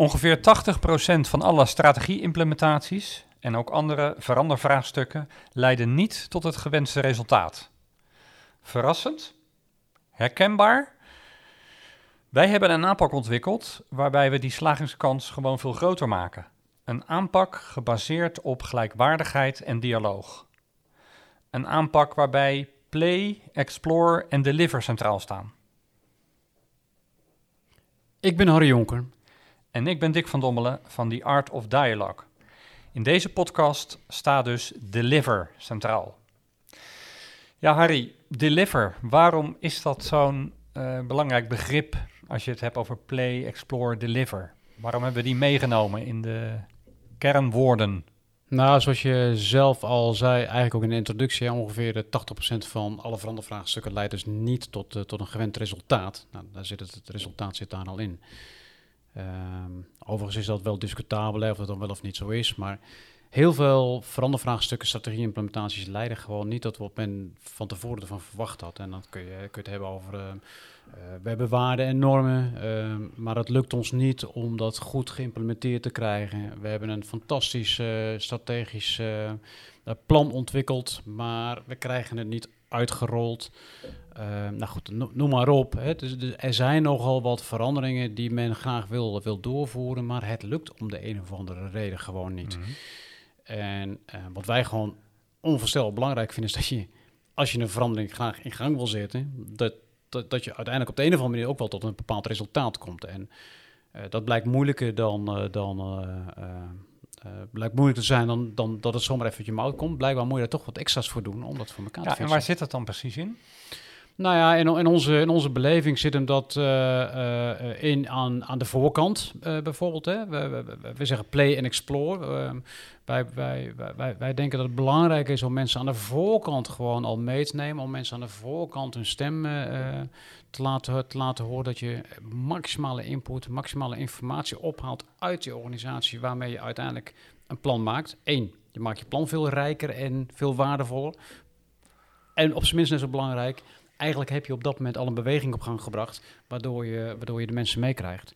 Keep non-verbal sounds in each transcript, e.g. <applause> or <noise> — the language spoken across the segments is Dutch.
Ongeveer 80% van alle strategie-implementaties en ook andere verandervraagstukken leiden niet tot het gewenste resultaat. Verrassend? Herkenbaar? Wij hebben een aanpak ontwikkeld waarbij we die slagingskans gewoon veel groter maken. Een aanpak gebaseerd op gelijkwaardigheid en dialoog. Een aanpak waarbij play, explore en deliver centraal staan. Ik ben Harry Jonker. En ik ben Dick van Dommelen van The Art of Dialogue. In deze podcast staat dus deliver centraal. Ja, Harry, deliver. Waarom is dat zo'n uh, belangrijk begrip als je het hebt over play, explore, deliver? Waarom hebben we die meegenomen in de kernwoorden? Nou, zoals je zelf al zei, eigenlijk ook in de introductie, ongeveer de 80% van alle verandervraagstukken leidt dus niet tot, uh, tot een gewend resultaat. Nou, daar zit het, het resultaat zit daar al in. Um, overigens is dat wel discutabel of dat dan wel of niet zo is, maar heel veel verandervraagstukken, strategie-implementaties leiden gewoon niet tot wat men van tevoren ervan verwacht had. En dan kun je, het hebben over, uh, we hebben waarden en normen, uh, maar het lukt ons niet om dat goed geïmplementeerd te krijgen. We hebben een fantastisch uh, strategisch plan ontwikkeld, maar we krijgen het niet uitgerold. Uh, nou goed, noem maar op. Hè. Dus, dus, er zijn nogal wat veranderingen die men graag wil, wil doorvoeren, maar het lukt om de een of andere reden gewoon niet. Mm -hmm. En uh, wat wij gewoon onvoorstelbaar belangrijk vinden, is dat je, als je een verandering graag in gang wil zetten, dat, dat, dat je uiteindelijk op de een of andere manier ook wel tot een bepaald resultaat komt. En uh, dat blijkt moeilijker dan, dan uh, blijkt moeilijk te zijn dan, dan dat het zomaar even uit je mouw komt. Blijkbaar moet je er toch wat extra's voor doen om dat voor elkaar ja, te vissen. En waar zit dat dan precies in? Nou ja, in, in, onze, in onze beleving zit hem dat uh, uh, in aan, aan de voorkant bijvoorbeeld. Hè. We, we, we, zeggen play en explore. Wij, wij, wij, wij denken dat het belangrijk is om mensen aan de voorkant gewoon al mee te nemen. Om mensen aan de voorkant hun stem te, laten, te laten horen. Dat je maximale input, maximale informatie ophaalt uit je organisatie. Waarmee je uiteindelijk een plan maakt. Eén, je maakt je plan veel rijker en veel waardevoller. En op zijn minst net zo belangrijk, eigenlijk heb je op dat moment al een beweging op gang gebracht, waardoor je, waardoor je de mensen meekrijgt.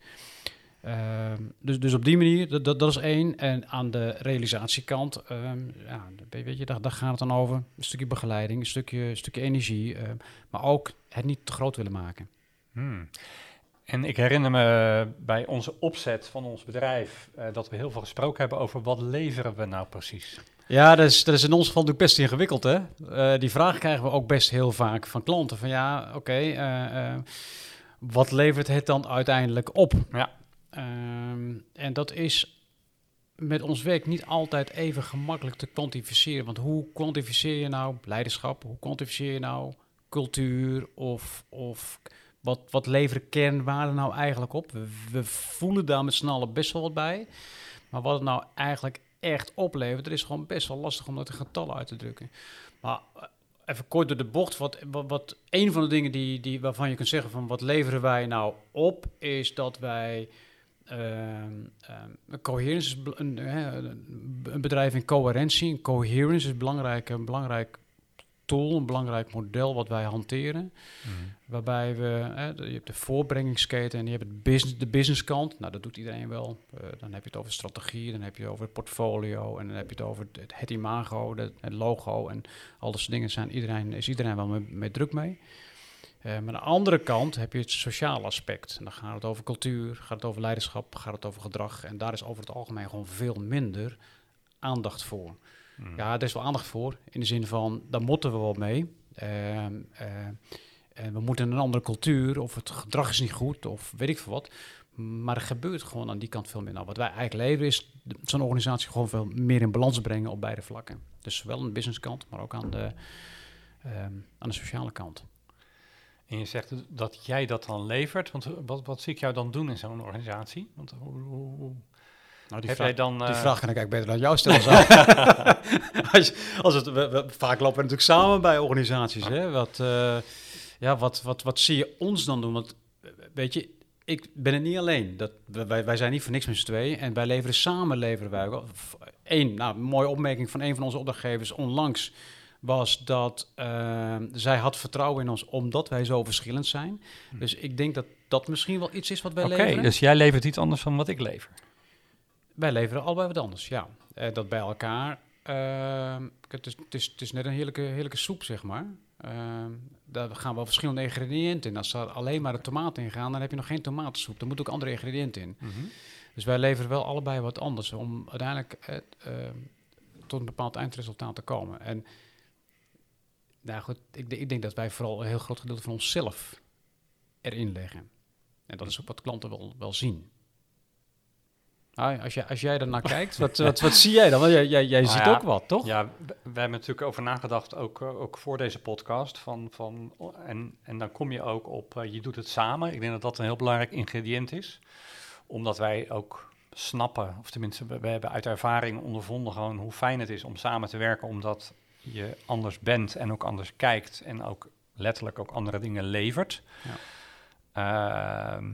Uh, dus, dus op die manier, dat, dat, dat, is één. En aan de realisatiekant, um, ja, weet je, daar, daar, gaat het dan over. Een stukje begeleiding, een stukje, stukje energie, uh, maar ook het niet te groot willen maken. Hmm. En ik herinner me bij onze opzet van ons bedrijf uh, dat we heel veel gesproken hebben over wat leveren we nou precies. Ja, dat is, dat is in ons geval natuurlijk best ingewikkeld. Hè? Uh, die vraag krijgen we ook best heel vaak van klanten. Van ja, oké, okay, uh, uh, wat levert het dan uiteindelijk op? Ja. Ehm, en dat is met ons werk niet altijd even gemakkelijk te kwantificeren. Want hoe kwantificeer je nou leiderschap? Hoe kwantificeer je nou cultuur? Of, of wat, wat leveren kernwaarden nou eigenlijk op? We, we voelen daar met z'n allen best wel wat bij. Maar wat het nou eigenlijk echt oplevert, er is gewoon best wel lastig om dat in getallen uit te drukken. Maar even kort door de bocht, wat, wat, een van de dingen die, die, waarvan je kunt zeggen van wat leveren wij nou op, is dat wij uh, uh, coherence is een, een, bedrijf in coherentie. En coherence is belangrijk, een belangrijk tool, een belangrijk model wat wij hanteren. Mm. Waarbij we, hè, je hebt de voorbrengingsketen en je hebt het business, de business kant. Nou, dat doet iedereen wel. Uh, dan heb je het over strategie, dan heb je het over het portfolio en dan heb je het over het, het imago, het, het, logo en al dat soort dingen. Zijn iedereen, is iedereen wel mee, mee druk mee. Uh, maar aan de andere kant heb je het sociale aspect. En dan gaat het over cultuur, gaat het over leiderschap, gaat het over gedrag. En daar is over het algemeen gewoon veel minder aandacht voor. Mm. Ja, er is wel aandacht voor. In de zin van, daar moeten we wel mee. Uh, uh, en we moeten een andere cultuur, of het gedrag is niet goed, of weet ik veel wat. Maar er gebeurt gewoon aan die kant veel meer. Nou, wat wij eigenlijk leveren is zo'n organisatie gewoon veel meer in balans brengen op beide vlakken. Dus zowel aan de businesskant, maar ook aan de, um, aan de sociale kant. En je zegt dat jij dat dan levert. Want wat, wat zie ik jou dan doen in zo'n organisatie? Want hoe, hoe, hoe nou, die, Heb vraag, jij dan, die uh... vraag kan ik eigenlijk beter aan jou stellen. <laughs> als, als het, we, we, vaak lopen we natuurlijk samen bij organisaties. Hè? Wat, uh, ja, wat, wat, wat zie je ons dan doen? Want weet je, ik ben het niet alleen. Dat, wij, wij zijn niet voor niks met z'n tweeën. En wij leveren samen, leveren wij ook. Eén, nou, een mooie opmerking van een van onze opdrachtgevers onlangs was dat uh, zij had vertrouwen in ons omdat wij zo verschillend zijn. Hm. Dus ik denk dat dat misschien wel iets is wat wij Oké, leveren. dus jij levert iets anders dan wat ik lever. Wij leveren allebei wat anders, ja. Eh, dat bij elkaar. ehm, het, is, het, is, het is net een heerlijke, heerlijke soep, zeg maar. Ehm, daar gaan wel verschillende ingrediënten in. Als er alleen maar de tomaten in gaan, dan heb je nog geen tomatensoep. Er moeten ook andere ingrediënten in. Dus wij leveren wel allebei wat anders om uiteindelijk eh, eh, tot een bepaald eindresultaat te komen. En nou goed, ik, ik denk dat wij vooral een heel groot gedeelte van onszelf erin leggen. En dat is ook wat klanten wel, wel zien. Ah, als, jij, als jij ernaar <laughs> kijkt, wat, wat, wat zie jij dan? Want jij, jij, jij Nou ziet ja, ook wat, toch? Ja, we, we hebben natuurlijk over nagedacht, ook, eh, ook voor deze podcast. Van, van, en, en dan kom je ook op, eh, je doet het samen. Ik denk dat dat een heel belangrijk ingrediënt is. Omdat wij ook snappen, of tenminste, we, we hebben uit ervaring ondervonden gewoon hoe fijn het is om samen te werken. Omdat je anders bent en ook anders kijkt en ook letterlijk ook andere dingen levert. Ja. Ehm,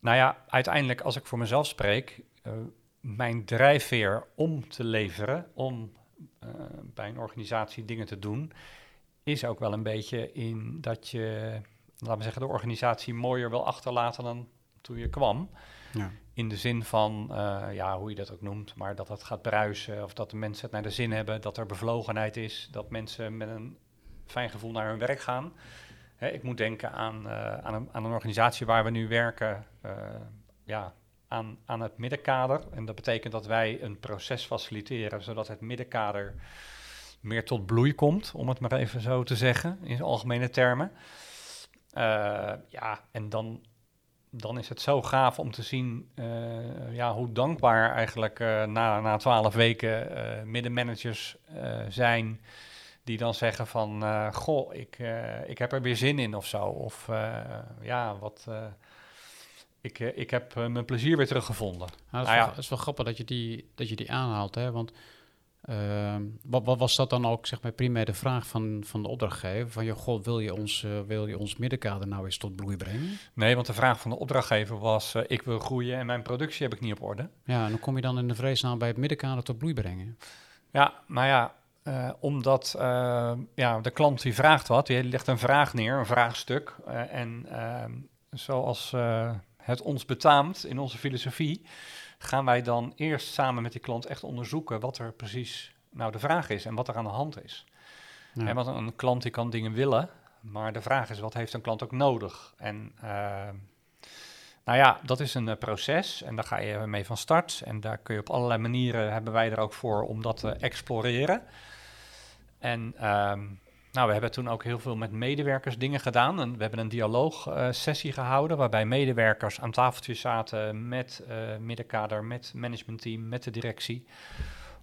nou ja, uiteindelijk als ik voor mezelf spreek, eh, mijn drijfveer om te leveren, om eh, bij een organisatie dingen te doen, is ook wel een beetje in dat je, laten we zeggen, de organisatie mooier wil achterlaten dan toen je kwam. Ja. In de zin van, eh, ja, hoe je dat ook noemt, maar dat het gaat bruisen of dat de mensen het naar de zin hebben, dat er bevlogenheid is, dat mensen met een fijn gevoel naar hun werk gaan. Hè, ik moet denken aan, aan, een, aan een organisatie waar we nu werken, ja, aan, aan het middenkader. En dat betekent dat wij een proces faciliteren, zodat het middenkader meer tot bloei komt, om het maar even zo te zeggen, in algemene termen. Eh, ja, en dan, dan is het zo gaaf om te zien eh, ja, hoe dankbaar eigenlijk eh, na, na twaalf weken middenmanagers zijn die dan zeggen van, goh, ik, ik heb er weer zin in of zo. Of ja, wat, ik, eh, ik heb eh, mijn plezier weer teruggevonden. Nou, dat, is Nou wel, ja. is wel grappig dat je die, dat je die aanhaalt, hè? Want ehm, wat, wat was dat dan ook, zeg maar, primair de vraag van, van de opdrachtgever? Van, je, god, wil je, ons, eh, wil je ons middenkader nou eens tot bloei brengen? Nee, want de vraag van de opdrachtgever was, ik wil groeien en mijn productie heb ik niet op orde. Ja, en dan kom je dan in de vreesnaam bij het middenkader tot bloei brengen. Ja, maar ja, omdat ja, de klant die vraagt wat, die legt een vraag neer, een vraagstuk. en ehm, zoals het ons betaamt in onze filosofie, gaan wij dan eerst samen met die klant echt onderzoeken wat er precies nou de vraag is en wat er aan de hand is. Ja. En want een klant die kan dingen willen, maar de vraag is wat heeft een klant ook nodig? En eh, nou ja, dat is een eh, proces en daar ga je mee van start. En daar kun je op allerlei manieren, hebben wij er ook voor om dat te exploreren. En ehm, nou, we hebben toen ook heel veel met medewerkers dingen gedaan. En we hebben een dialoogsessie gehouden waarbij medewerkers aan tafeltjes zaten met eh, middenkader, met managementteam, met de directie.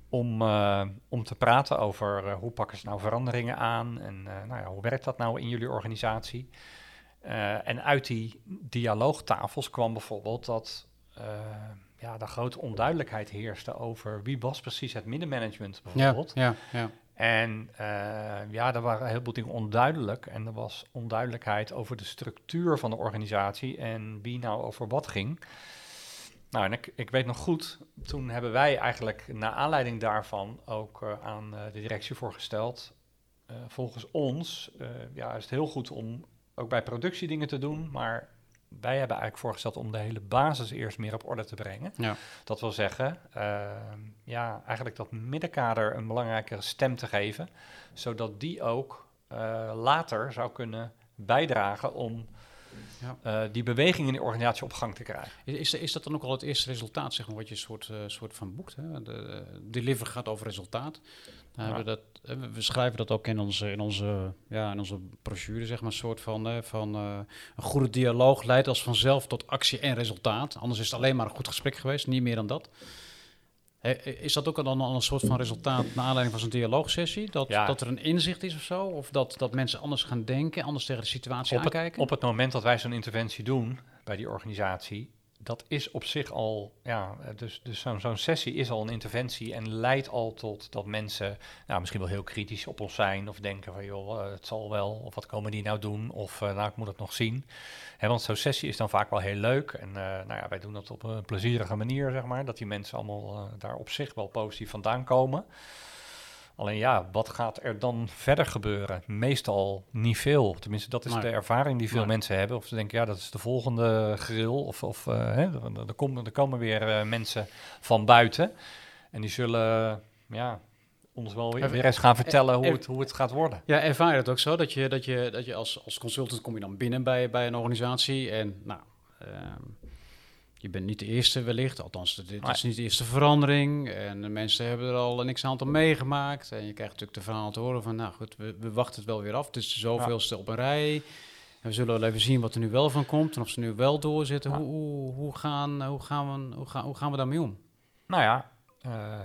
Om, eh, om te praten over eh, hoe pakken ze nou veranderingen aan en eh, nou ja, hoe werkt dat nou in jullie organisatie. Eh, en uit die dialoogtafels kwam bijvoorbeeld dat eh ja, er grote onduidelijkheid heerste over wie was precies het middenmanagement Ja, bijvoorbeeld. ja, ja. En eh, ja, er waren een heleboel dingen onduidelijk. En er was onduidelijkheid over de structuur van de organisatie en wie nou over wat ging. Nou, en ik, ik weet nog goed, toen hebben wij eigenlijk naar aanleiding daarvan ook eh, aan eh, de directie voorgesteld. volgens ons ja, is het heel goed om ook bij productie dingen te doen, maar wij hebben eigenlijk voorgesteld om de hele basis eerst meer op orde te brengen. Ja. Dat wil zeggen, ehm, ja, eigenlijk dat middenkader een belangrijkere stem te geven, zodat die ook eh, later zou kunnen bijdragen om Ja. eh, die beweging in de organisatie op gang te krijgen. Is, is, dat dan ook al het eerste resultaat, zeg maar, wat je soort, eh, soort van boekt? Hè? De, de deliver gaat over resultaat. Ja. we, dat, eh, we- schrijven dat ook in onze, in onze, ja, in onze brochure, zeg maar, een soort van, eh, van eh, een goede dialoog leidt als vanzelf tot actie en resultaat. Anders is het alleen maar een goed gesprek geweest, niet meer dan dat. Is dat ook dan al een soort van resultaat naar aanleiding van zo'n dialoogsessie? Dat, Ja. dat er een inzicht is of zo? Of dat, dat mensen anders gaan denken, anders tegen de situatie Op het, aankijken? op het moment dat wij zo'n interventie doen bij die organisatie, dat is op zich al, ja, dus, dus zo'n sessie is al een interventie en leidt al tot dat mensen nou, misschien wel heel kritisch op ons zijn of denken van joh, eh, het zal wel, of wat komen die nou doen, of eh, nou, ik moet het nog zien. Want zo'n sessie is dan vaak wel heel leuk en eh, nou ja, wij doen dat op een plezierige manier, zeg maar, dat die mensen allemaal daar op zich wel positief vandaan komen. Alleen ja, wat gaat er dan verder gebeuren? Meestal niet veel. Tenminste, dat is de ervaring die veel mensen hebben. Of ze denken, ja, dat is de volgende grill. Of, of eh, hè, er, komen, er komen weer eh, mensen van buiten. En die zullen ja, ons wel weer, weer eens gaan vertellen hoe het, hoe het gaat worden. Ja, ervaar je het ook zo dat je, dat je, dat je als, als consultant kom je dan binnen bij, bij een organisatie en nou, ehm, je bent niet de eerste wellicht, althans dit is niet de eerste verandering en de mensen hebben er al niks aantal meegemaakt en je krijgt natuurlijk de verhaal te horen van nou goed, we, we wachten het wel weer af, het is de zoveelste op een rij en we zullen wel even zien wat er nu wel van komt en of ze nu wel doorzitten. Ja. Hoe, hoe, hoe, gaan, hoe, gaan we, hoe, gaan, hoe gaan we daarmee om? Nou ja, eh,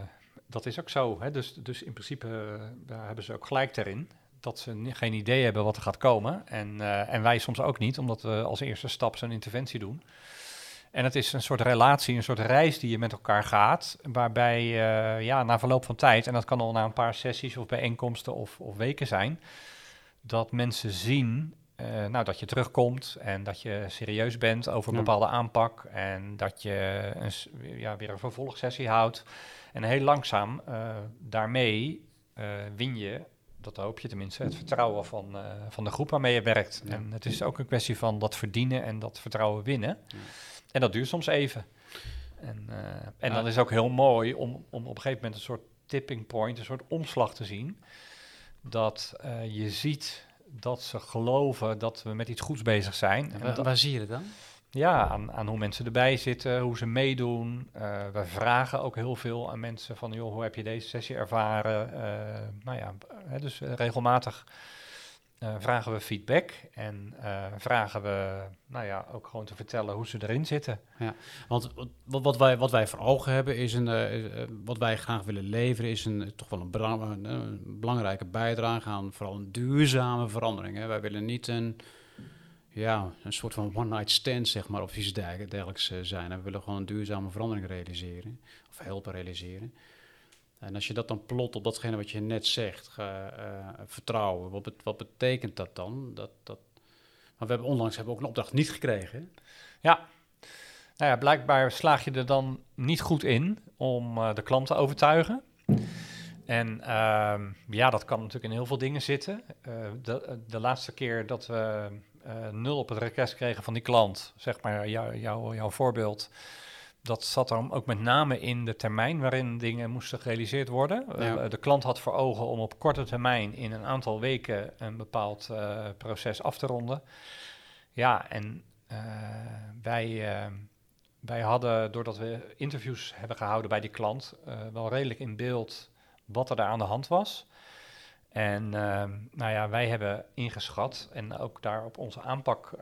dat is ook zo. Hè? Dus, dus in principe eh, daar hebben ze ook gelijk erin. Dat ze geen idee hebben wat er gaat komen. En, eh, en wij soms ook niet, omdat we als eerste stap zo'n interventie doen. En het is een soort relatie, een soort reis die je met elkaar gaat. Waarbij eh, ja, na verloop van tijd, en dat kan al na een paar sessies of bijeenkomsten of, of weken zijn, dat mensen zien eh, nou, dat je terugkomt en dat je serieus bent over een Ja. bepaalde aanpak. En dat je een, ja, weer een vervolgsessie houdt. En heel langzaam eh, daarmee win je, dat hoop je tenminste, het vertrouwen van, van de groep waarmee je werkt. Ja. En het is ook een kwestie van dat verdienen en dat vertrouwen winnen. Ja. En dat duurt soms even. En, eh, en dan is het ook heel mooi om, om op een gegeven moment een soort tipping point, een soort omslag te zien. Dat eh, je ziet dat ze geloven dat we met iets goeds bezig zijn. En Waar, zie je het dan? ja, aan, aan hoe mensen erbij zitten, hoe ze meedoen. Eh we vragen ook heel veel aan mensen van, joh, hoe heb je deze sessie ervaren? Nou ja, hè, dus regelmatig eh, vragen we feedback en eh, vragen we, nou ja, ook gewoon te vertellen hoe ze erin zitten. Want wat, wat, wij, wat wij voor ogen hebben is een, eh, wat wij graag willen leveren, is een, toch wel een, belang- een, een belangrijke bijdrage aan vooral een duurzame verandering. Wij willen niet een, ja, een soort van one-night stand, zeg maar, of iets derg- dergelijks zijn. We willen gewoon een duurzame verandering realiseren, of helpen realiseren. En als je dat dan plot op datgene wat je net zegt, eh, vertrouwen, wat, wat betekent dat dan? Dat, dat, maar we hebben onlangs hebben we ook een opdracht niet gekregen. Ja, nou ja, blijkbaar slaag je er dan niet goed in om eh, de klant te overtuigen. En ehm, ja, dat kan natuurlijk in heel veel dingen zitten. Eh, de, de laatste keer dat we nul op het request kregen van die klant, zeg maar jou, jou, jouw voorbeeld, dat zat er ook met name in de termijn waarin dingen moesten gerealiseerd worden. Eh, de klant had voor ogen om op korte termijn in een aantal weken een bepaald eh, proces af te ronden. Ja, en eh, wij, wij hadden, doordat we interviews hebben gehouden bij die klant, wel redelijk in beeld wat er daar aan de hand was. En nou ja, wij hebben ingeschat en ook daar op onze aanpak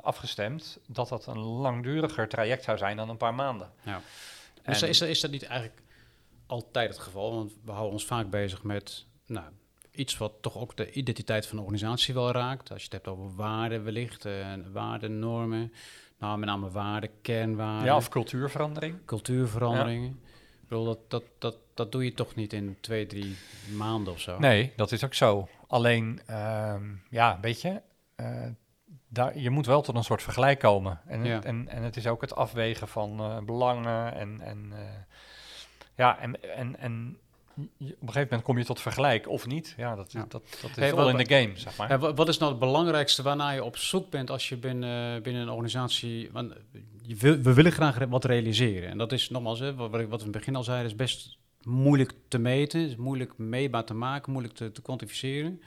afgestemd dat dat een langduriger traject zou zijn dan een paar maanden. Ja. En- Is, dat- is, dat- niet eigenlijk altijd het geval? Want we houden ons vaak bezig met nou, iets wat toch ook de identiteit van de organisatie wel raakt. Als je het hebt over waarden wellicht, eh, waarden, normen. Nou, met name waarden, kernwaarden, ja, of cultuurverandering. cultuurveranderingen. Ik bedoel, dat, dat, dat, dat doe je toch niet in twee, drie maanden of zo? Nee, dat is ook zo. Alleen, ehm, ja, weet je, eh, daar, je moet wel tot een soort vergelijk komen. En, Ja. en, en het is ook het afwegen van eh, belangen en, en eh, ja, en, en, en op een gegeven moment kom je tot vergelijk of niet. Ja, dat, Ja. dat, dat is Hey, wat- in the game, zeg maar. Wat is nou het belangrijkste waarnaar je op zoek bent als je binnen, binnen een organisatie... Want eh, je wil, we willen graag wat realiseren. En dat is nogmaals, hè, wat, wat we in het begin al zeiden, is best moeilijk te meten. is moeilijk meetbaar te maken, moeilijk te, te kwantificeren.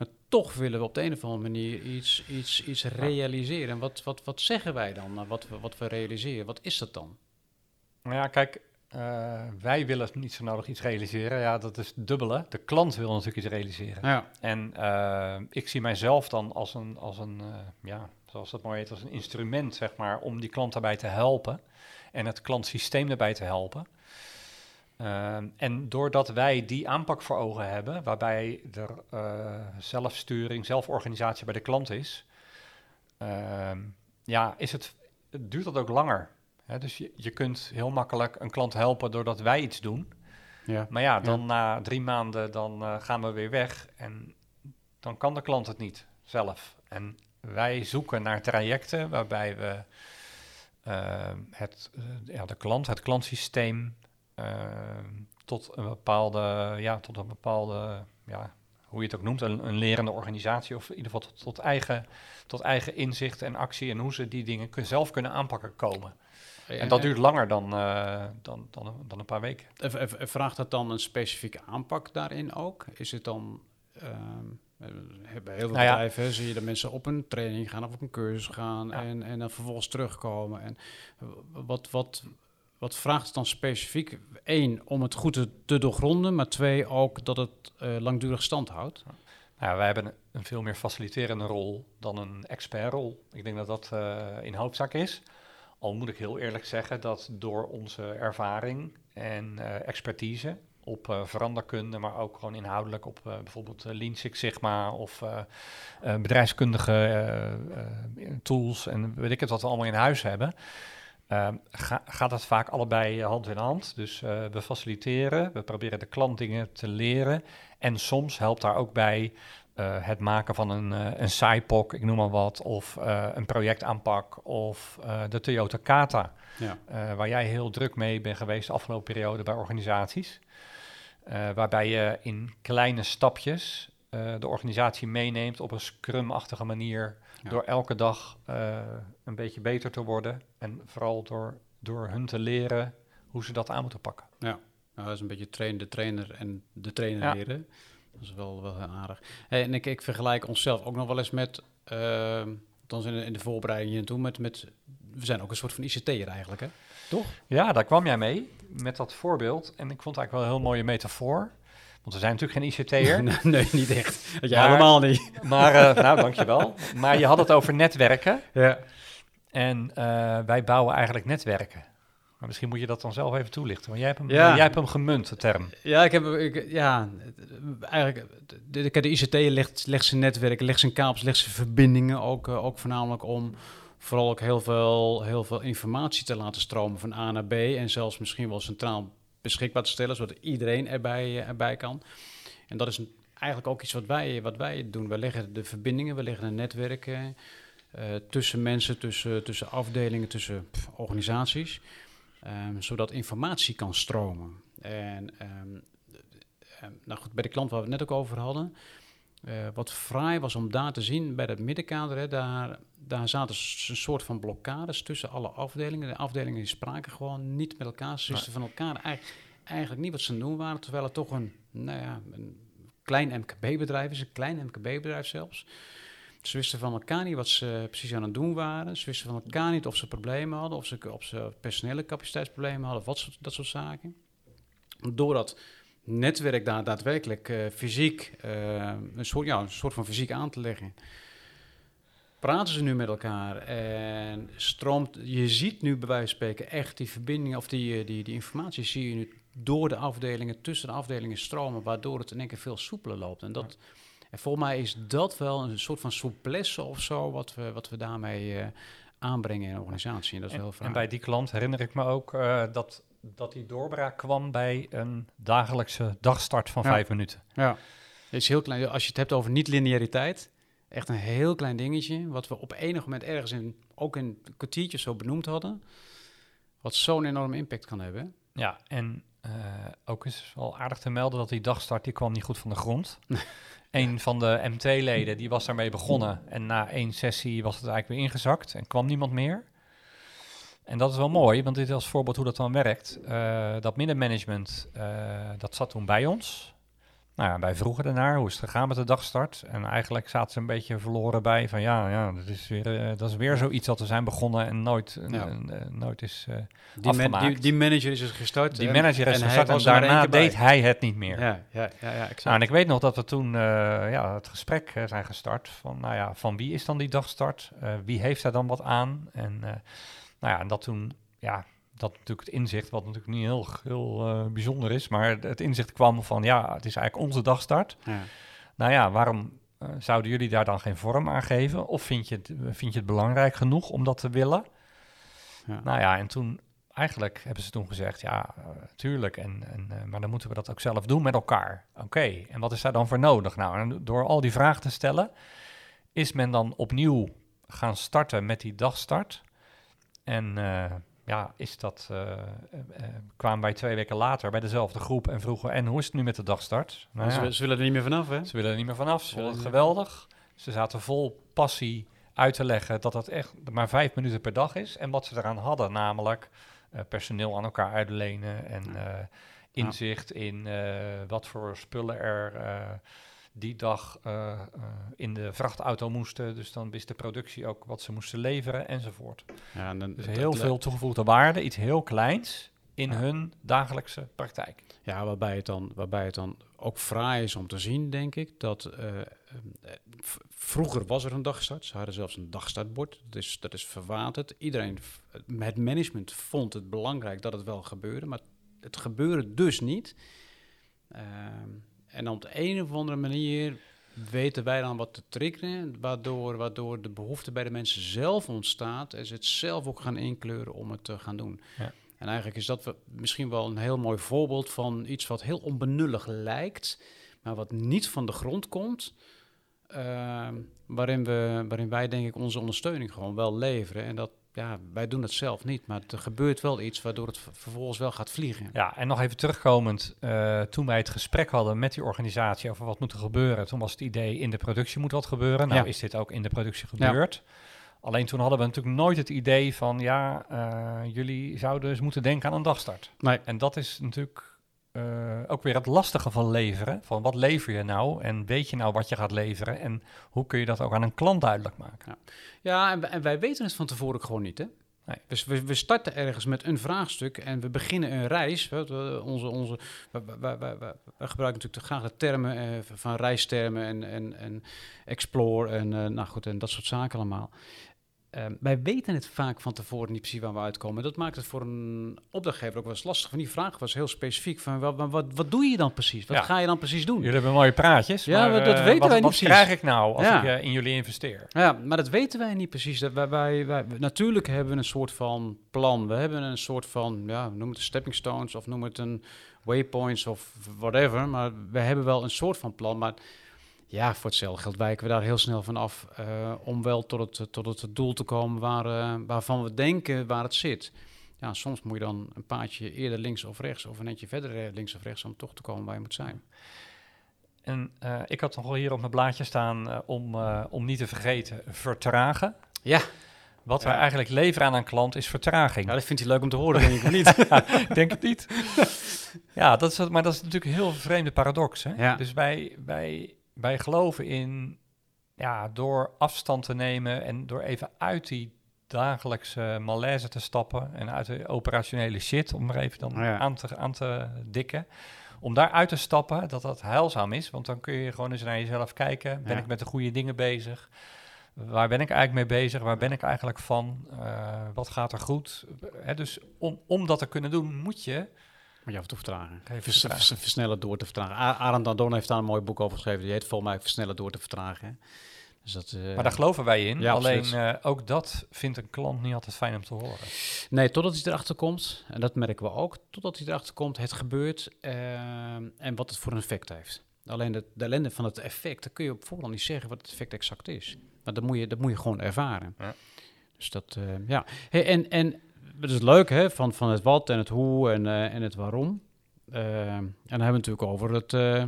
Maar toch willen we op de een of andere manier iets, iets, iets realiseren. En wat, wat, wat zeggen wij dan, naar wat we, wat we realiseren? Wat is dat dan? Nou ja, kijk, eh, wij willen niet zo nodig iets realiseren. Ja, dat is dubbele. De klant wil natuurlijk iets realiseren. Ja, En eh, ik zie mijzelf dan als een, als een eh, ja, zoals dat mooi heet, als een instrument, zeg maar, om die klant daarbij te helpen en het klantsysteem daarbij te helpen. Ehm, en doordat wij die aanpak voor ogen hebben, waarbij er eh, zelfsturing, zelforganisatie bij de klant is, ehm, ja, is het, het duurt dat ook langer. Hè, dus je, je kunt heel makkelijk een klant helpen doordat wij iets doen. ja. Maar ja, dan na drie maanden dan eh, gaan we weer weg en dan kan de klant het niet zelf. En wij zoeken naar trajecten waarbij we eh, het, eh, ja, de klant, het klantsysteem tot een bepaalde, ja, tot een bepaalde, ja, hoe je het ook noemt, een, een lerende organisatie. Of in ieder geval tot, tot, eigen, tot eigen inzicht en actie en hoe ze die dingen kun, zelf kunnen aanpakken komen. En dat duurt langer dan, uh, dan, dan, dan een paar weken. Vraagt dat dan een specifieke aanpak daarin ook? Is het dan... Uh, bij heel veel nou bedrijven zie je dat mensen op een training gaan of op een cursus gaan en, en dan vervolgens terugkomen. En wat, wat, wat vraagt het dan specifiek? Eén, om het goed te, doorgronden, maar twee, ook dat het uh, langdurig stand houdt. Nou, wij hebben een veel meer faciliterende rol dan een expertrol. Ik denk dat dat uh, in hoofdzaak is. Al moet ik heel eerlijk zeggen dat door onze ervaring en uh, expertise op veranderkunde, maar ook gewoon inhoudelijk op bijvoorbeeld Lean Six Sigma of bedrijfskundige tools en weet ik het wat we allemaal in huis hebben, ehm, ga, gaat dat vaak allebei hand in hand. Dus we faciliteren, we proberen de klant dingen te leren en soms helpt daar ook bij uh, het maken van een, uh, een SciPoc, ik noem maar wat, of uh, een projectaanpak, of de Toyota Kata, ja. waar jij heel druk mee bent geweest de afgelopen periode bij organisaties. waarbij je in kleine stapjes de organisatie meeneemt op een scrum-achtige manier, ja. door elke dag een beetje beter te worden en vooral door, door hun te leren hoe ze dat aan moeten pakken. Ja, nou, dat is een beetje train, de trainer en de trainer ja. leren. Dat is wel, wel heel aardig. Hey, en ik, ik vergelijk onszelf ook nog wel eens met, uh, althans in de, in de voorbereiding hier naartoe, met, met, we zijn ook een soort van ICT'er eigenlijk, hè? Toch? Ja, daar kwam jij mee met dat voorbeeld. En ik vond het eigenlijk wel een heel mooie metafoor. Want we zijn natuurlijk geen ICT'er. <laughs> nee, nee, niet echt. Ja, helemaal niet. Maar, uh, nou, dankjewel. Maar je had het over netwerken. Ja. En uh, wij bouwen eigenlijk netwerken. Maar misschien moet je dat dan zelf even toelichten. Want jij hebt hem, ja. jij hebt hem gemunt, de term. Ja, ik heb, ik, ja eigenlijk, de, de, de ICT legt, legt zijn netwerken, legt zijn kabels, legt zijn verbindingen ook, uh, ook voornamelijk om vooral ook heel veel, heel veel informatie te laten stromen van A naar B. En zelfs misschien wel centraal beschikbaar te stellen, zodat iedereen erbij, uh, erbij kan. En dat is eigenlijk ook iets wat wij, wat wij doen. We leggen de verbindingen, we leggen een netwerk uh, tussen mensen, tussen, tussen afdelingen, tussen organisaties. Um, zodat informatie kan stromen. En um, nou goed, bij de klant waar we het net ook over hadden, wat fraai was om daar te zien bij dat middenkader, hè, daar, daar zaten een soort van blokkades tussen alle afdelingen. De afdelingen spraken gewoon niet met elkaar, ze wisten van elkaar eigenlijk, eigenlijk niet wat ze doen waren, terwijl het toch een, nou ja, een klein MKB-bedrijf is, een klein MKB-bedrijf zelfs. Ze wisten van elkaar niet wat ze precies aan het doen waren. Ze wisten van elkaar niet of ze problemen hadden, of ze, of ze personele capaciteitsproblemen hadden, wat soort, dat soort zaken. Door dat netwerk daar daadwerkelijk uh, fysiek, uh, een, soort, ja, een soort van fysiek aan te leggen, praten ze nu met elkaar en stroomt, je ziet nu bij wijze van spreken echt die verbinding of die, eh, die, die informatie zie je nu door de afdelingen, tussen de afdelingen stromen, waardoor het in één keer veel soepeler loopt. En dat... En volgens mij is dat wel een soort van souplesse of zo, wat we, wat we daarmee uh, aanbrengen in een organisatie. En, dat is en, heel en bij die klant herinner ik me ook uh, dat, dat die doorbraak kwam bij een dagelijkse dagstart van ja. vijf minuten. Ja, het is heel klein. Als je het hebt over niet-lineariteit, echt een heel klein dingetje, wat we op enig moment ergens in, ook in een kwartiertje zo benoemd hadden, wat zo'n enorme impact kan hebben. Ja, en uh, ook is wel aardig te melden dat die dagstart, die kwam niet goed van de grond. <laughs> een van de MT-leden die was daarmee begonnen. En na één sessie was het eigenlijk weer ingezakt en kwam niemand meer. En dat is wel mooi, want dit is als voorbeeld hoe dat dan werkt. Uh, dat middenmanagement, uh, dat zat toen bij ons. Nou ja, wij vroegen ernaar, hoe is het gegaan met de dagstart? En eigenlijk zaten ze een beetje verloren bij van ja, ja dat, is weer, uh, dat is weer zoiets dat we zijn begonnen en nooit, ja. nooit is uh, die, man, die, die, manager is gestart. Die manager is gestart en, daarna deed hij het niet meer. Ja, ja, ja, ja exact. Nou, en ik weet nog dat we toen ja, het gesprek zijn gestart van, nou ja, van wie is dan die dagstart? wie heeft daar dan wat aan? En nou ja, en dat toen, ja, dat natuurlijk het inzicht, wat natuurlijk niet heel, heel uh, bijzonder is, maar het inzicht kwam van ja, het is eigenlijk onze dagstart. Ja. Nou ja, waarom uh, zouden jullie daar dan geen vorm aan geven? Of vind je het, vind je het belangrijk genoeg om dat te willen? Ja. Nou ja, en toen eigenlijk hebben ze toen gezegd, ja, uh, tuurlijk, en, en, maar dan moeten we dat ook zelf doen met elkaar. Oké, okay. en wat is daar dan voor nodig? Nou, en door al die vragen te stellen, is men dan opnieuw gaan starten met die dagstart. En ja, is dat, eh, eh, eh, kwamen wij twee weken later bij dezelfde groep en vroegen, en hoe is het nu met de dagstart? Nou ze, ja, ze willen er niet meer vanaf, hè? ze willen er niet meer vanaf, ze vonden het geweldig. Ze zaten vol passie uit te leggen dat dat echt maar vijf minuten per dag is. En wat ze eraan hadden, namelijk personeel aan elkaar uitlenen en inzicht in wat voor spullen er die dag eh, eh, in de vrachtauto moesten. Dus dan wist de productie ook wat ze moesten leveren enzovoort. Ja, en dan, Dus heel veel toegevoegde waarde, iets heel kleins in hun dagelijkse praktijk. Ja, waarbij het, dan, waarbij het dan ook fraai is om te zien, denk ik, dat eh, vroeger was er een dagstart. Ze hadden zelfs een dagstartbord. Dat is, dat is verwaterd. Iedereen, het management vond het belangrijk dat het wel gebeurde, maar het gebeurde dus niet. Ehm, en op de een of andere manier weten wij dan wat te triggeren, waardoor, waardoor de behoefte bij de mensen zelf ontstaat en ze het zelf ook gaan inkleuren om het te gaan doen. Ja. En eigenlijk is dat misschien wel een heel mooi voorbeeld van iets wat heel onbenullig lijkt, maar wat niet van de grond komt. ehm, waarin, we, waarin wij denk ik onze ondersteuning gewoon wel leveren. En dat, ja, wij doen het zelf niet, maar er gebeurt wel iets waardoor het vervolgens wel gaat vliegen. Ja, en nog even terugkomend, eh, toen wij het gesprek hadden met die organisatie over wat moet er gebeuren, toen was het idee in de productie moet wat gebeuren. Nou Ja. is dit ook in de productie Ja. gebeurd. Alleen toen hadden we natuurlijk nooit het idee van, ja, eh, jullie zouden eens moeten denken aan een dagstart. Nee. En dat is natuurlijk eh, ook weer het lastige van leveren. Van wat lever je nou en weet je nou wat je gaat leveren en hoe kun je dat ook aan een klant duidelijk maken? Ja, en, wij- en wij weten het van tevoren ook gewoon niet, hè? Nee. Dus we, we starten ergens met een vraagstuk en we beginnen een reis. we- Onze, onze, we, we, we, gebruiken natuurlijk graag de termen eh, van reistermen en, en, en explore en, eh, nou goed, en dat soort zaken allemaal. Ehm, wij weten het vaak van tevoren niet precies waar we uitkomen. Dat maakt het voor een opdrachtgever ook wel eens lastig. Van die vraag was heel specifiek van wat, wat, wat doe je dan precies? Wat Ja. ga je dan precies doen? Jullie hebben mooie praatjes, Ja, maar dat eh, weten wat, wij niet wat precies. krijg ik nou als Ja. ik eh, in jullie investeer? Ja, maar dat weten wij niet precies. Dat wij, wij, wij- natuurlijk hebben we een soort van plan. We hebben een soort van, ja, noem het stepping stones of noem het een waypoints of whatever. Maar we hebben wel een soort van plan. Maar ja, voor hetzelfde geld wijken we daar heel snel van af eh, om wel tot het, tot het doel te komen waar, eh, waarvan we denken waar het zit. Ja, soms moet je dan een paadje eerder links of rechts of een eentje verder eh, links of rechts om toch te komen waar je moet zijn. En ik had nog wel hier op mijn blaadje staan om, om niet te vergeten, vertragen. Ja. Wat Ja. wij eigenlijk leveren aan een klant is vertraging. Ja, dat vindt hij leuk om te horen, denk ik, niet? <laughs> Ik denk het niet. <laughs> ja, dat is, maar dat is natuurlijk een heel vreemde paradox. Hè? Ja. Dus wij, wij, wij geloven in, ja, door afstand te nemen en door even uit die dagelijkse malaise te stappen en uit de operationele shit, om er even dan Ja. aan, te, aan te dikken. Om daaruit te stappen, dat dat heilzaam is. Want dan kun je gewoon eens naar jezelf kijken. Ben Ja. ik met de goede dingen bezig? Waar ben ik eigenlijk mee bezig? Waar ben ik eigenlijk van? Eh, wat gaat er goed? Hè, dus om, om dat te kunnen doen, moet je... Je af en toe vertragen. Vers- vers- versnellen door te vertragen. Arend Dandon heeft daar een mooi boek over geschreven. Die heet volgens mij Versnellen door te vertragen. hè. Dus dat, eh, Maar daar geloven wij in. Ja, Alleen eh, ook dat vindt een klant niet altijd fijn om te horen. Nee, totdat hij erachter komt. En dat merken we ook. Totdat hij erachter komt, het gebeurt. ehm, en wat het voor een effect heeft. Alleen de, de ellende van het effect, dan kun je op voorhand niet zeggen wat het effect exact is. Maar dat moet je, dat moet je gewoon ervaren. Ja. Dus dat, eh, ja. Hey, en, en het is leuk, hè, van, van het wat en het hoe en, eh, en het waarom. Ehm, en dan hebben we natuurlijk over het, eh,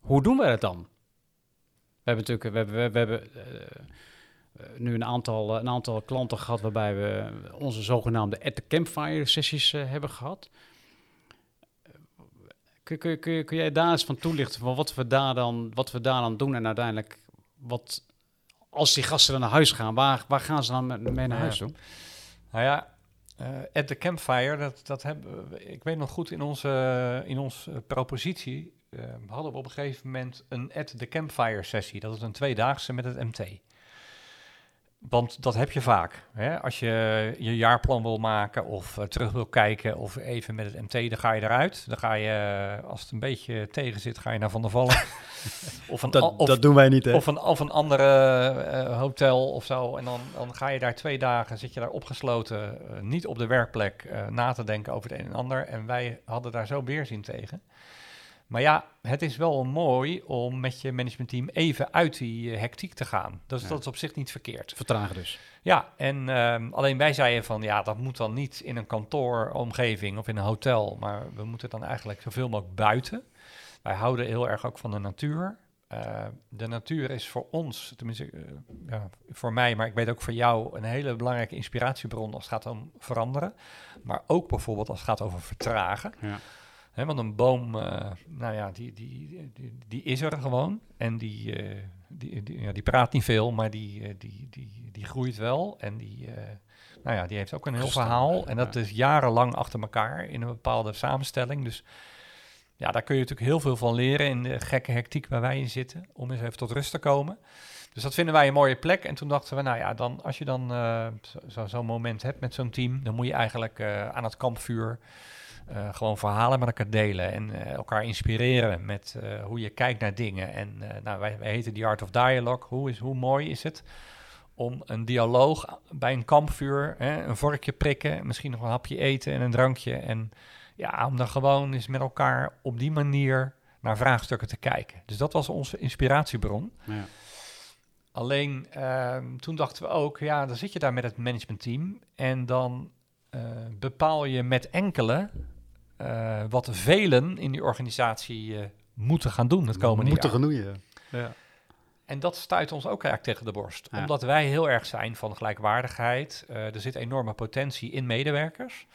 hoe doen we het dan? We hebben natuurlijk, we hebben, we, we hebben eh, eh, nu een aantal, een aantal klanten gehad waarbij we onze zogenaamde at the campfire sessies eh, hebben gehad. Kun, kun, kun, kun jij daar eens van toelichten van wat we daar dan, wat we daar dan doen en uiteindelijk wat als die gasten dan naar huis gaan, waar, waar gaan ze dan met- mee naar huis toe? Nou ja, eh, at the campfire, dat, dat hebben ik weet nog goed in onze, in onze propositie, eh, hadden we op een gegeven moment een at the campfire sessie. Dat is een tweedaagse met het MT. Want dat heb je vaak. Hè? Als je je jaarplan wil maken of eh, terug wil kijken of even met het MT, dan ga je eruit. Dan ga je, eh, als het een beetje tegen zit, ga je naar Van der Vallen. <laughs> of, een, al- of, doen wij niet, of een, of een andere eh, hotel of zo. En dan, dan ga je daar twee dagen, zit je daar opgesloten, niet op de werkplek, na te denken over het een en ander. En wij hadden daar zo weerzin tegen. Maar ja, het is wel mooi om met je managementteam even uit die uh, hectiek te gaan. Dus Ja. dat is op zich niet verkeerd. Vertragen dus. Ja, en ehm, alleen wij zeiden van ja, dat moet dan niet in een kantooromgeving of in een hotel, maar we moeten dan eigenlijk zoveel mogelijk buiten. Wij houden heel erg ook van de natuur. Eh, de natuur is voor ons, tenminste eh, ja, voor mij, maar ik weet ook voor jou, een hele belangrijke inspiratiebron als het gaat om veranderen. Maar ook bijvoorbeeld als het gaat over vertragen. Ja. Want een boom, eh, nou ja, die, die, die, die is er gewoon. En die, eh, die, die, ja, die praat niet veel, maar die, eh, die, die, die groeit wel. En die, nou ja, die heeft ook een heel verhaal. En dat ja. is jarenlang achter elkaar in een bepaalde samenstelling. Dus ja, daar kun je natuurlijk heel veel van leren in de gekke hectiek waar wij in zitten. Om eens even tot rust te komen. Dus dat vinden wij een mooie plek. En toen dachten we, nou ja, dan, als je dan eh, zo- zo- zo'n moment hebt met zo'n team, dan moet je eigenlijk aan het kampvuur eh, gewoon verhalen met elkaar delen en eh, elkaar inspireren met eh, hoe je kijkt naar dingen. En nou, wij, wij heten The Art of Dialogue. Hoe, is, hoe mooi is het om een dialoog bij een kampvuur, hè, een vorkje prikken, misschien nog een hapje eten en een drankje. En ja, om dan gewoon eens met elkaar op die manier naar vraagstukken te kijken. Dus dat was onze inspiratiebron. Ja. Alleen ehm, toen dachten we ook, ja, dan zit je daar met het managementteam en dan bepaal je met enkele eh, wat velen in die organisatie eh, moeten gaan doen het komende Moeten jaar. genoeien. Ja. En dat stuit ons ook eigenlijk tegen de borst. Ja. Omdat wij heel erg zijn van gelijkwaardigheid. Eh, er zit enorme potentie in medewerkers.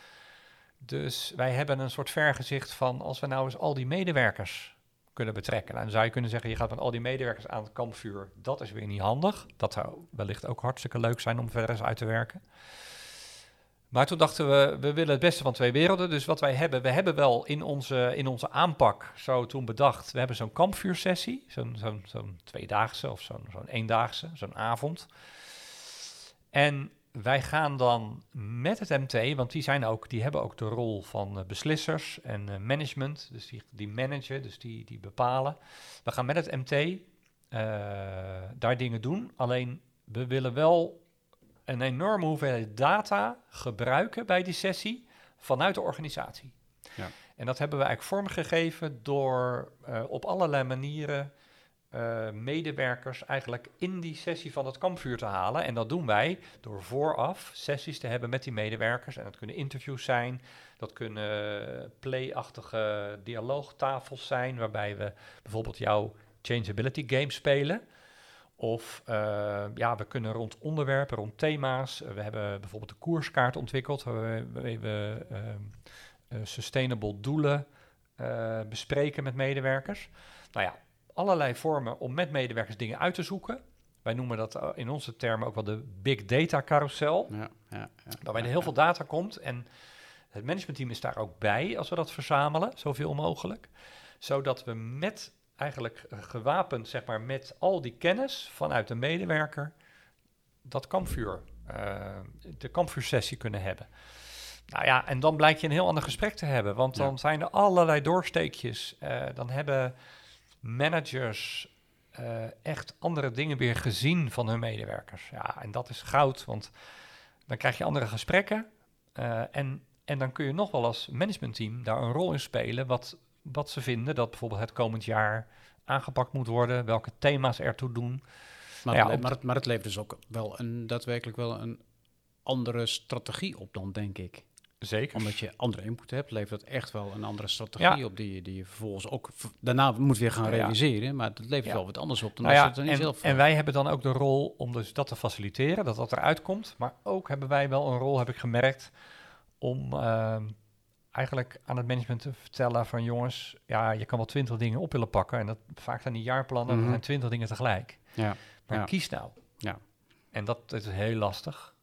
Dus wij hebben een soort vergezicht van als we nou eens al die medewerkers kunnen betrekken. Nou, dan zou je kunnen zeggen, je gaat met al die medewerkers aan het kampvuur. Dat is weer niet handig. Dat zou wellicht ook hartstikke leuk zijn om verder eens uit te werken. Maar toen dachten we, we willen het beste van twee werelden. Dus wat wij hebben, we hebben wel in onze, in onze aanpak zo toen bedacht. We hebben zo'n kampvuursessie, zo'n zo'n zo'n tweedaagse of zo'n zo'n eendaagse, zo'n avond. En wij gaan dan met het MT, want die, zijn ook, die hebben ook de rol van eh, beslissers en eh, management. Dus die, die managen, dus die, die bepalen. We gaan met het MT eh, daar dingen doen. Alleen we willen wel een enorme hoeveelheid data gebruiken bij die sessie vanuit de organisatie. Ja. En dat hebben we eigenlijk vormgegeven door eh, op allerlei manieren eh, medewerkers eigenlijk in die sessie van het kampvuur te halen. En dat doen wij door vooraf sessies te hebben met die medewerkers. En dat kunnen interviews zijn, dat kunnen play-achtige dialoogtafels zijn, waarbij we bijvoorbeeld jouw changeability game spelen. Of eh, ja, we kunnen rond onderwerpen, rond thema's. eh, we hebben bijvoorbeeld de koerskaart ontwikkeld, waarbij we eh, sustainable doelen bespreken met medewerkers. Nou ja, allerlei vormen om met medewerkers dingen uit te zoeken. Wij noemen dat in onze termen ook wel de big data carousel. Ja, ja, ja. Waarbij er heel veel data komt. En het managementteam is daar ook bij als we dat verzamelen, zoveel mogelijk. Zodat we met eigenlijk eh, gewapend, zeg maar, met al die kennis vanuit de medewerker, dat kampvuur, eh, de kampvuursessie kunnen hebben. Nou ja, en dan blijkt je een heel ander gesprek te hebben. Want Ja. dan zijn er allerlei doorsteekjes. Eh, dan hebben managers echt andere dingen weer gezien van hun medewerkers. Ja, en dat is goud, want dan krijg je andere gesprekken. en, en dan kun je nog wel als managementteam daar een rol in spelen. Wat, wat ze vinden dat bijvoorbeeld het komend jaar aangepakt moet worden. Welke thema's ertoe doen. Maar, Ja, maar, het, maar het levert dus ook wel een, daadwerkelijk wel een andere strategie op dan, denk ik. Zeker. Omdat je andere input hebt, levert dat echt wel een andere strategie Ja. op die, je- die je vervolgens ook daarna moet weer gaan Ja. realiseren. Maar het levert Ja. wel wat anders op dan Nou als ja, je het er niet en, zelf en wij hebben dan ook de rol om dus dat te faciliteren, dat dat eruit komt. Maar ook hebben wij wel een rol, heb ik gemerkt, om ehm, eigenlijk aan het management te vertellen van jongens, ja, je kan wel twintig dingen op willen pakken. En dat vaak zijn die jaarplannen, Mhm. dat zijn twintig dingen tegelijk. Ja. Maar Ja. kies nou. Ja. En dat, is heel lastig.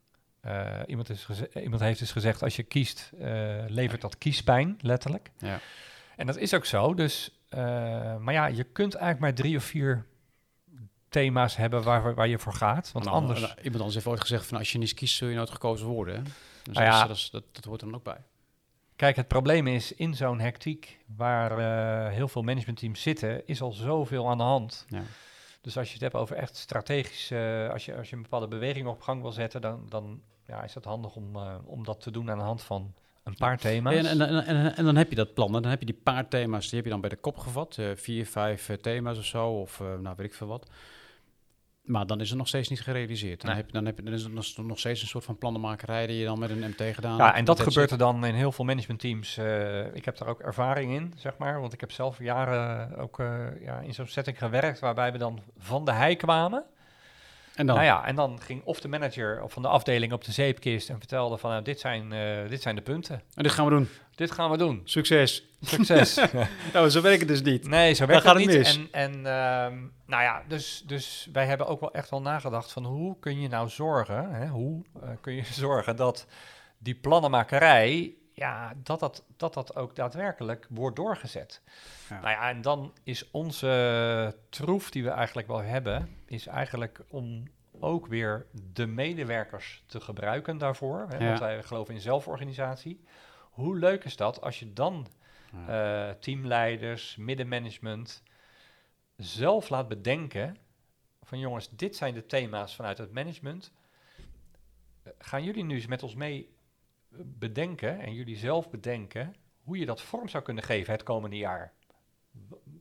Eh, iemand, is iemand heeft dus gezegd, als je kiest, eh, levert dat kiespijn, letterlijk. Ja. En dat is ook zo. Dus, eh, maar ja, je kunt eigenlijk maar drie of vier thema's hebben waar, waar je voor gaat. Want Nou, anders... nou, iemand anders heeft ooit gezegd van als je niet kiest, zul je nooit gekozen worden. Dus Nou ja. dat, is- dat, is- dat, dat hoort er dan ook bij. Kijk, het probleem is, in zo'n hectiek waar eh, heel veel managementteams zitten, is al zoveel aan de hand. Ja. Dus als je het hebt over echt strategisch, eh, als, je, als je een bepaalde beweging op gang wil zetten, dan, dan ja, is het handig om, eh, om dat te doen aan de hand van een paar thema's. En, en, en, dan heb je dat plan. Dan heb je die paar thema's, die heb je dan bij de kop gevat. vier, vijf thema's of zo, of nou weet ik veel wat. Maar dan is het nog steeds niet gerealiseerd. Dan, Nee. heb je, dan, heb dan is het nog- steeds een soort van plannenmakerij die je dan met een MT gedaan Ja, en dat gebeurt er dan in heel veel managementteams. eh ik heb daar ook ervaring in, zeg maar. Want ik heb zelf jaren ook eh, ja, in zo'n setting gewerkt waarbij we dan van de hei kwamen. En dan? Nou ja, en dan ging of de manager of van de afdeling op de zeepkist en vertelde van nou, dit, zijn, eh, dit zijn de punten. En dit gaan we doen. Dit gaan we doen. Succes. Succes. <laughs> Nou, zo werkt het dus niet. nee, zo werkt het niet. mis. En, en ehm, nou ja, dus, dus wij hebben ook wel echt wel nagedacht van hoe kun je nou zorgen, hè, hoe eh, kun je <laughs> zorgen dat die plannenmakerij, ja, dat dat, dat dat ook daadwerkelijk wordt doorgezet. Ja. Nou ja, en dan is onze troef die we eigenlijk wel hebben, is eigenlijk om ook weer de medewerkers te gebruiken daarvoor. Hè, Ja. Want wij geloven in zelforganisatie. Hoe leuk is dat als je dan Ja. eh, teamleiders, middenmanagement zelf laat bedenken van jongens, dit zijn de thema's vanuit het management. Gaan jullie nu eens met ons mee bedenken en jullie zelf bedenken hoe je dat vorm zou kunnen geven het komende jaar?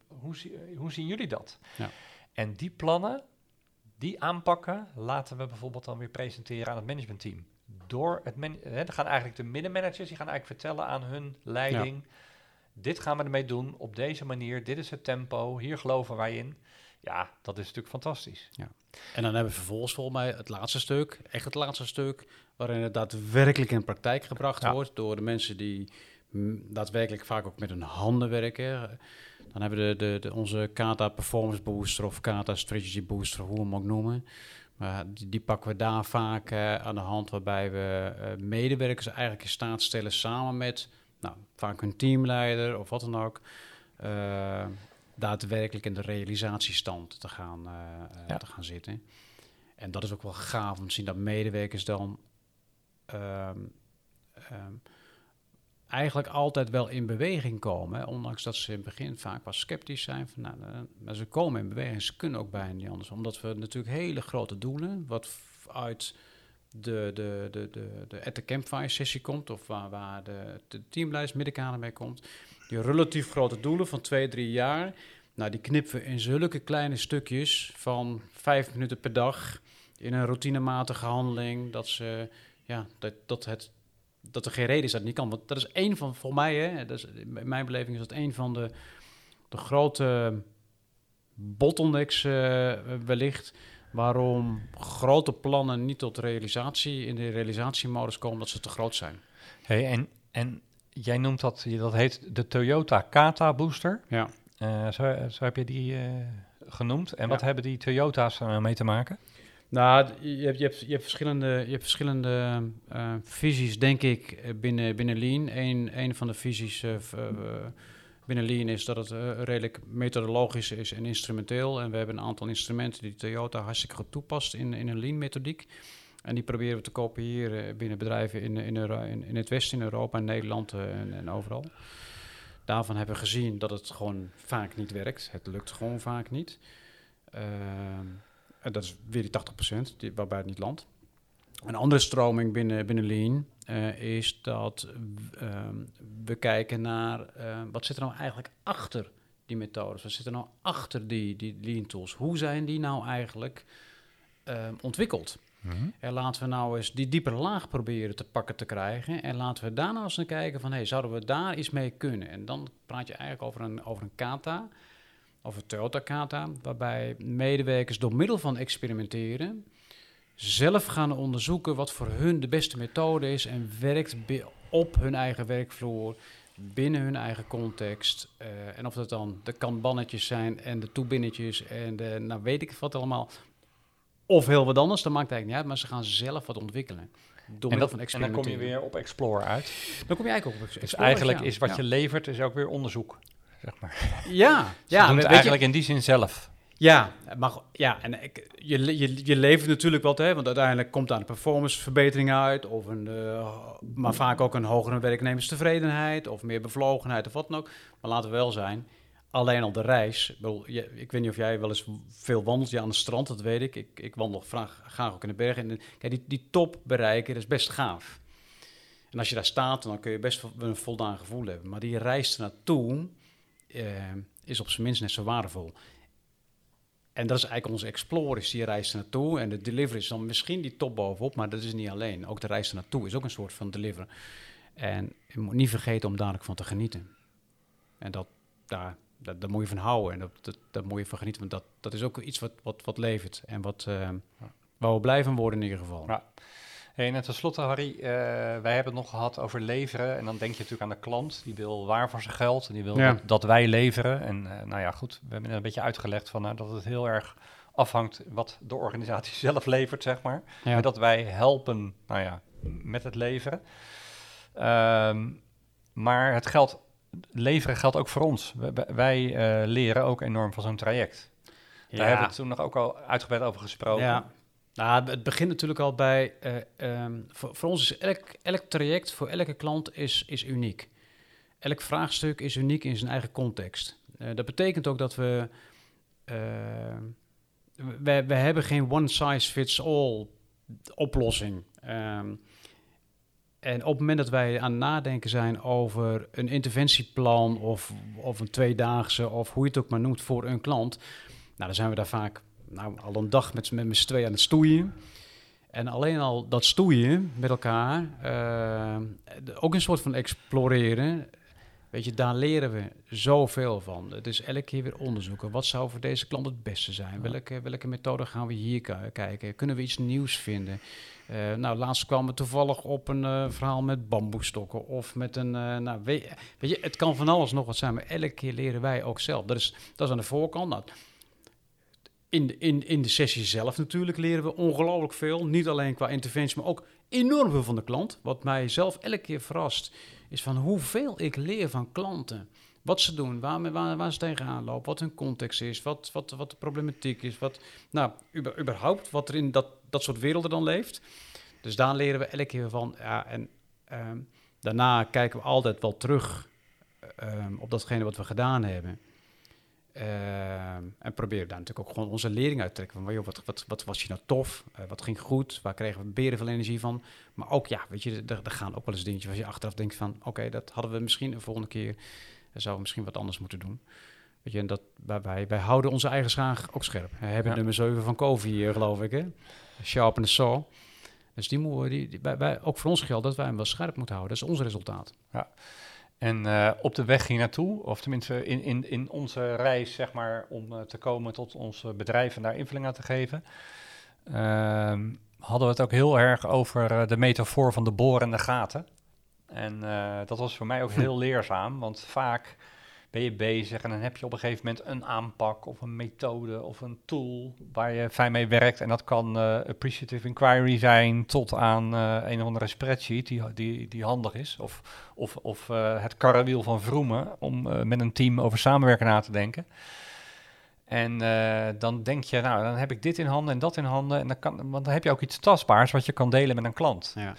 Hoe, hoe zien jullie dat? Ja. En die plannen, die aanpakken, laten we bijvoorbeeld dan weer presenteren aan het managementteam. Door het man hè, dan gaan eigenlijk de middenmanagers, die gaan eigenlijk vertellen aan hun leiding. Dit gaan we ermee doen op deze manier. Dit is het tempo. Hier geloven wij in. Ja, dat is natuurlijk fantastisch. En dan hebben we vervolgens volgens mij het laatste stuk, echt het laatste stuk, waarin het daadwerkelijk in praktijk gebracht Ja. wordt door de mensen die daadwerkelijk vaak ook met hun handen werken. Dan hebben we de, de, de, onze Kata Performance Booster of Kata Strategy Booster, hoe we hem ook noemen. Maar die, die pakken we daar vaak eh, aan de hand, waarbij we eh, medewerkers eigenlijk in staat stellen samen met nou, vaak hun teamleider of wat dan ook. eh, daadwerkelijk in de realisatiestand te gaan, Ja. te gaan zitten. En dat is ook wel gaaf om te zien dat medewerkers dan ehm, ehm, eigenlijk altijd wel in beweging komen. Ondanks dat ze in het begin vaak wat sceptisch zijn. Van, nou, eh, maar ze komen in beweging. Ze kunnen ook bijna niet anders. Omdat we natuurlijk hele grote doelen, wat uit de, de, de, de, de at the campfire sessie komt, of waar, waar de, de teamleiders middenkader mee komt. Die relatief grote doelen van twee, drie jaar. Nou, die knippen we in zulke kleine stukjes van vijf minuten per dag in een routinematige handeling. Dat, ze, ja, dat, dat, het, dat er geen reden is dat het niet kan. Want dat is één van, voor mij, hè, dat is, in mijn beleving is dat een van de, de grote bottlenecks eh, wellicht. Waarom grote plannen niet tot realisatie, in de realisatiemodus komen, dat ze te groot zijn. Hey, en, en jij noemt dat, dat heet de Toyota Kata Booster. Ja. Eh, zo, zo heb je die eh, genoemd. En wat hebben die Toyota's er nou mee te maken? Nou, je hebt, je hebt, je hebt verschillende, je hebt verschillende eh, visies, denk ik, eh, binnen, binnen Lean. Eén een van de visies eh, binnen Lean is dat het redelijk methodologisch is en instrumenteel. En we hebben een aantal instrumenten die Toyota hartstikke goed toepast in, in een Lean-methodiek. En die proberen we te kopiëren binnen bedrijven in, in, in, in het Westen, in Europa, in Nederland en, en overal. Daarvan hebben we gezien dat het gewoon vaak niet werkt. Het lukt gewoon vaak niet. Ehm, en dat is weer die 80% die, waarbij het niet landt. Een andere stroming binnen, binnen Lean eh, is dat ehm, we kijken naar eh, wat zit er nou eigenlijk achter die methodes? Wat zit er nou achter die, die Lean tools? Hoe zijn die nou eigenlijk ehm, ontwikkeld? En laten we nou eens die diepe laag proberen te pakken te krijgen. En laten we daarna eens naar kijken van, hey, zouden we daar iets mee kunnen? En dan praat je eigenlijk over een, over een kata, of een Toyota kata, waarbij medewerkers door middel van experimenteren zelf gaan onderzoeken wat voor hun de beste methode is en werkt op hun eigen werkvloer, binnen hun eigen context. Eh, en of dat dan de kanbannetjes zijn en de toebinnetjes en de, nou weet ik wat allemaal. Of heel wat anders, dat maakt eigenlijk niet uit, maar ze gaan zelf wat ontwikkelen. Door En, middel dat, van en dan kom je weer op Explore uit. Dan kom je eigenlijk ook op Dus Explorers, eigenlijk ja. is wat ja. je levert, is ook weer onderzoek. Zeg maar. <laughs> Ja, ja, doen weet het je- eigenlijk in die zin zelf. Ja, maar ja, en ik, je, je, je levert natuurlijk wat, hè, want uiteindelijk komt daar een performanceverbetering uit, of een, eh, maar vaak ook een hogere werknemerstevredenheid, of meer bevlogenheid, of wat dan ook. Maar laten we wel zijn, alleen al de reis, ik, bedoel, je- ik weet niet of jij wel eens veel wandelt, ja, aan het strand, dat weet ik. Ik, ik wandel graag, graag ook in de bergen. En de- kijk, die, die top bereiken, dat is best gaaf. En als je daar staat, dan kun je best een voldaan gevoel hebben. Maar die reis naartoe uh, is op zijn minst net zo waardevol. En dat is eigenlijk onze explore, is die reis naartoe. En de delivery is dan misschien die top bovenop, maar dat is niet alleen. Ook de reis naartoe is ook een soort van deliver. En je moet niet vergeten om dadelijk van te genieten. En dat, daar, dat, daar moet je van houden en dat, dat, daar moet je van genieten. Want dat, dat is ook iets wat, wat, wat levert en wat, uh, waar we blij van worden in ieder geval. Ja. Hey, en tenslotte, Harry, uh, wij hebben het nog gehad over leveren. En dan denk je natuurlijk aan de klant, die wil waar voor zijn geld. En die wil Ja. dat, dat wij leveren. En eh, nou ja, goed, we hebben een beetje uitgelegd van, nou, dat het heel erg afhangt wat de organisatie <laughs> zelf levert, zeg maar. Ja. Maar dat wij helpen, nou ja, met het leveren. Ehm, maar het geld, leveren geldt ook voor ons. Wij, wij eh, leren ook enorm van zo'n traject. Daar hebben we toen nog ook al uitgebreid over gesproken. Ja. Nou, het begint natuurlijk al bij. eh, ehm, voor, ons is elk, elk traject voor elke klant is, is uniek. Elk vraagstuk is uniek in zijn eigen context. Eh, dat betekent ook dat we. eh, we, we hebben geen one size fits all oplossing. Ehm, en op het moment dat wij aan het nadenken zijn over een interventieplan of, of een tweedaagse of hoe je het ook maar noemt voor een klant, nou, dan zijn we daar vaak nou, al een dag met, z'n- met z'n tweeën aan het stoeien. En alleen al dat stoeien met elkaar, eh, ook een soort van exploreren. Weet je, daar leren we zoveel van. Het is elke keer weer onderzoeken. Wat zou voor deze klant het beste zijn? Welke, welke methode gaan we hier ki- kijken? Kunnen we iets nieuws vinden? Eh, nou, laatst kwamen we toevallig op een eh, verhaal met bamboestokken of met een... nou, weet, weet je, het kan van alles nog wat zijn, maar elke keer leren wij ook zelf. Dat is, dat is aan de voorkant. Nou, in, de- in, in de sessie zelf natuurlijk leren we ongelooflijk veel. Niet alleen qua interventie, maar ook enorm veel van de klant. Wat mij zelf elke keer verrast, is van hoeveel ik leer van klanten. Wat ze doen, waar, waar, waar ze tegenaan lopen, wat hun context is, wat, wat, wat de problematiek is. Wat, nou, überhaupt wat er in dat, dat soort werelden dan leeft. Dus daar leren we elke keer van. Ja, en ehm, daarna kijken we altijd wel terug ehm, op datgene wat we gedaan hebben. Ehm, en proberen daar natuurlijk ook gewoon onze lering uit te trekken. Van, joh, wat, wat, wat was je nou tof? Eh, wat ging goed? Waar kregen we beren veel energie van? Maar ook, ja, weet je, er, er gaan ook wel eens dingetjes waar je achteraf denkt van... oké, dat hadden we misschien een volgende keer... eh, zouden we misschien wat anders moeten doen. Weet je, en dat, wij, wij, wij houden onze eigen schaar ook scherp. We hebben Ja. nummer 7 van hier, geloof ik, hè? Sharpen the saw. Dus die moeten die, die, wij, wij, ook voor ons geldt dat wij hem wel scherp moeten houden. Dat is ons resultaat. En eh, op de weg hier naartoe, of tenminste in, in, in onze reis, zeg maar, om eh, te komen tot ons bedrijf en daar invulling aan te geven, ehm, hadden we het ook heel erg over eh, de metafoor van de boor en de gaten. En dat was voor mij ook <laughs> heel leerzaam, want vaak ben je bezig en dan heb je op een gegeven moment een aanpak of een methode of een tool waar je fijn mee werkt. En dat kan eh, appreciative inquiry zijn tot aan eh, een of andere spreadsheet die, die, die handig is. Of of, of eh, het karrewiel van Vroemen om met een team over samenwerken na te denken. En dan denk je, nou, dan heb ik dit in handen en dat in handen. En dan, kan, want dan heb je ook iets tastbaars wat je kan delen met een klant. Ja.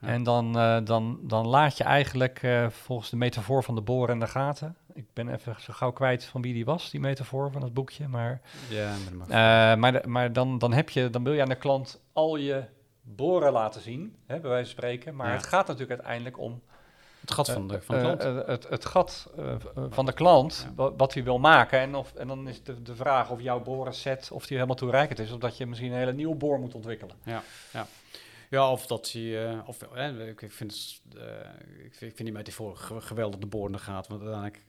Ja. En dan, eh, dan, dan laat je eigenlijk eh, volgens de metafoor van de boren en de gaten. Ik ben even zo gauw kwijt van wie die was, die metafoor van het boekje. Maar, Ja, maar, eh, maar, de- maar dan, dan, heb je, dan wil je aan de klant al je boren laten zien, hè, bij wijze van spreken. Maar Ja. het gaat natuurlijk uiteindelijk om het gat van de, van de klant. het, het gat van de klant, Ja. wa- wat hij wil maken. En, of, en dan is de, de vraag of jouw borenset of die helemaal toereikend is. Of dat je misschien een hele nieuwe boor moet ontwikkelen. Ja, of dat hij... eh, of, ik, vind, eh, ik, vind, die metafoor ge- geweldig de boorende gaat. Want uiteindelijk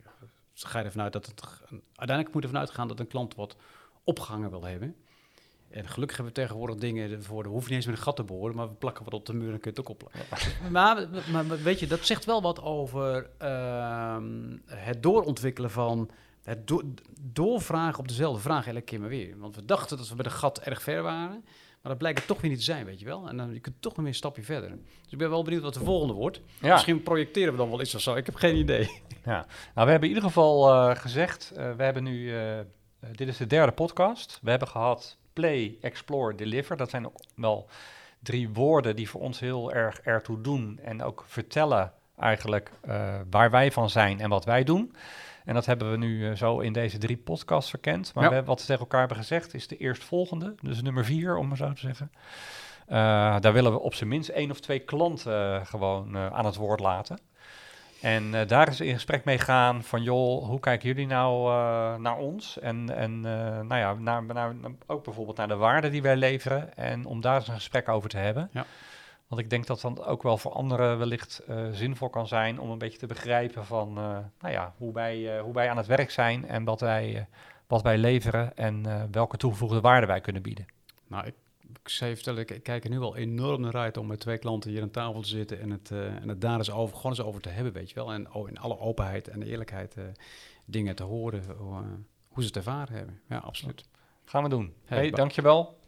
ga je ervan uit dat het... Uiteindelijk moet je ervan uitgaan dat een klant wat opgehangen wil hebben. En gelukkig hebben we tegenwoordig dingen ervoor. We hoeven niet eens met een gat te boren, maar we plakken wat op de muur en kun je het ook opplakken. <laughs> maar, maar, weet je, dat zegt wel wat over ehm, het doorontwikkelen van... Het do- doorvragen op dezelfde vraag elke keer maar weer. Want we dachten dat we bij de gat erg ver waren. Maar dat blijkt het toch weer niet te zijn, weet je wel. En dan je kunt toch nog weer een stapje verder. Dus ik ben wel benieuwd wat de volgende wordt. Ja, Misschien projecteren we dan wel iets of zo. Ik heb geen idee. ja. Nou, we hebben in ieder geval eh, gezegd, eh, we hebben nu, eh, dit is de derde podcast. We hebben gehad play, explore, deliver. Dat zijn ook wel drie woorden die voor ons heel erg ertoe doen. En ook vertellen eigenlijk waar wij van zijn en wat wij doen. En dat hebben we nu eh, zo in deze drie podcasts verkend. Maar Ja. we wat we tegen elkaar hebben gezegd is de eerstvolgende, dus nummer vier, om maar zo te zeggen. daar willen we op zijn minst één of twee klanten gewoon aan het woord laten. En uh, daar is in gesprek mee gaan van, joh, hoe kijken jullie nou uh, naar ons? En, en uh, nou ja, naar, naar, ook bijvoorbeeld naar de waarden die wij leveren. En om daar eens een gesprek over te hebben. Ja. Want ik denk dat dat ook wel voor anderen wellicht zinvol kan zijn om een beetje te begrijpen van, nou ja, hoe wij, hoe wij aan het werk zijn en wat wij, wat wij leveren en welke toegevoegde waarde wij kunnen bieden. Nou, ik ik zou je vertellen, ik, kijk er nu al enorm naar uit om met twee klanten hier aan tafel te zitten en het, en het daar eens over, gewoon eens over te hebben, weet je wel. En oh, in alle openheid en eerlijkheid dingen te horen, hoe ze het ervaren hebben. Ja, absoluut. Gaan we doen. Hey dankjewel.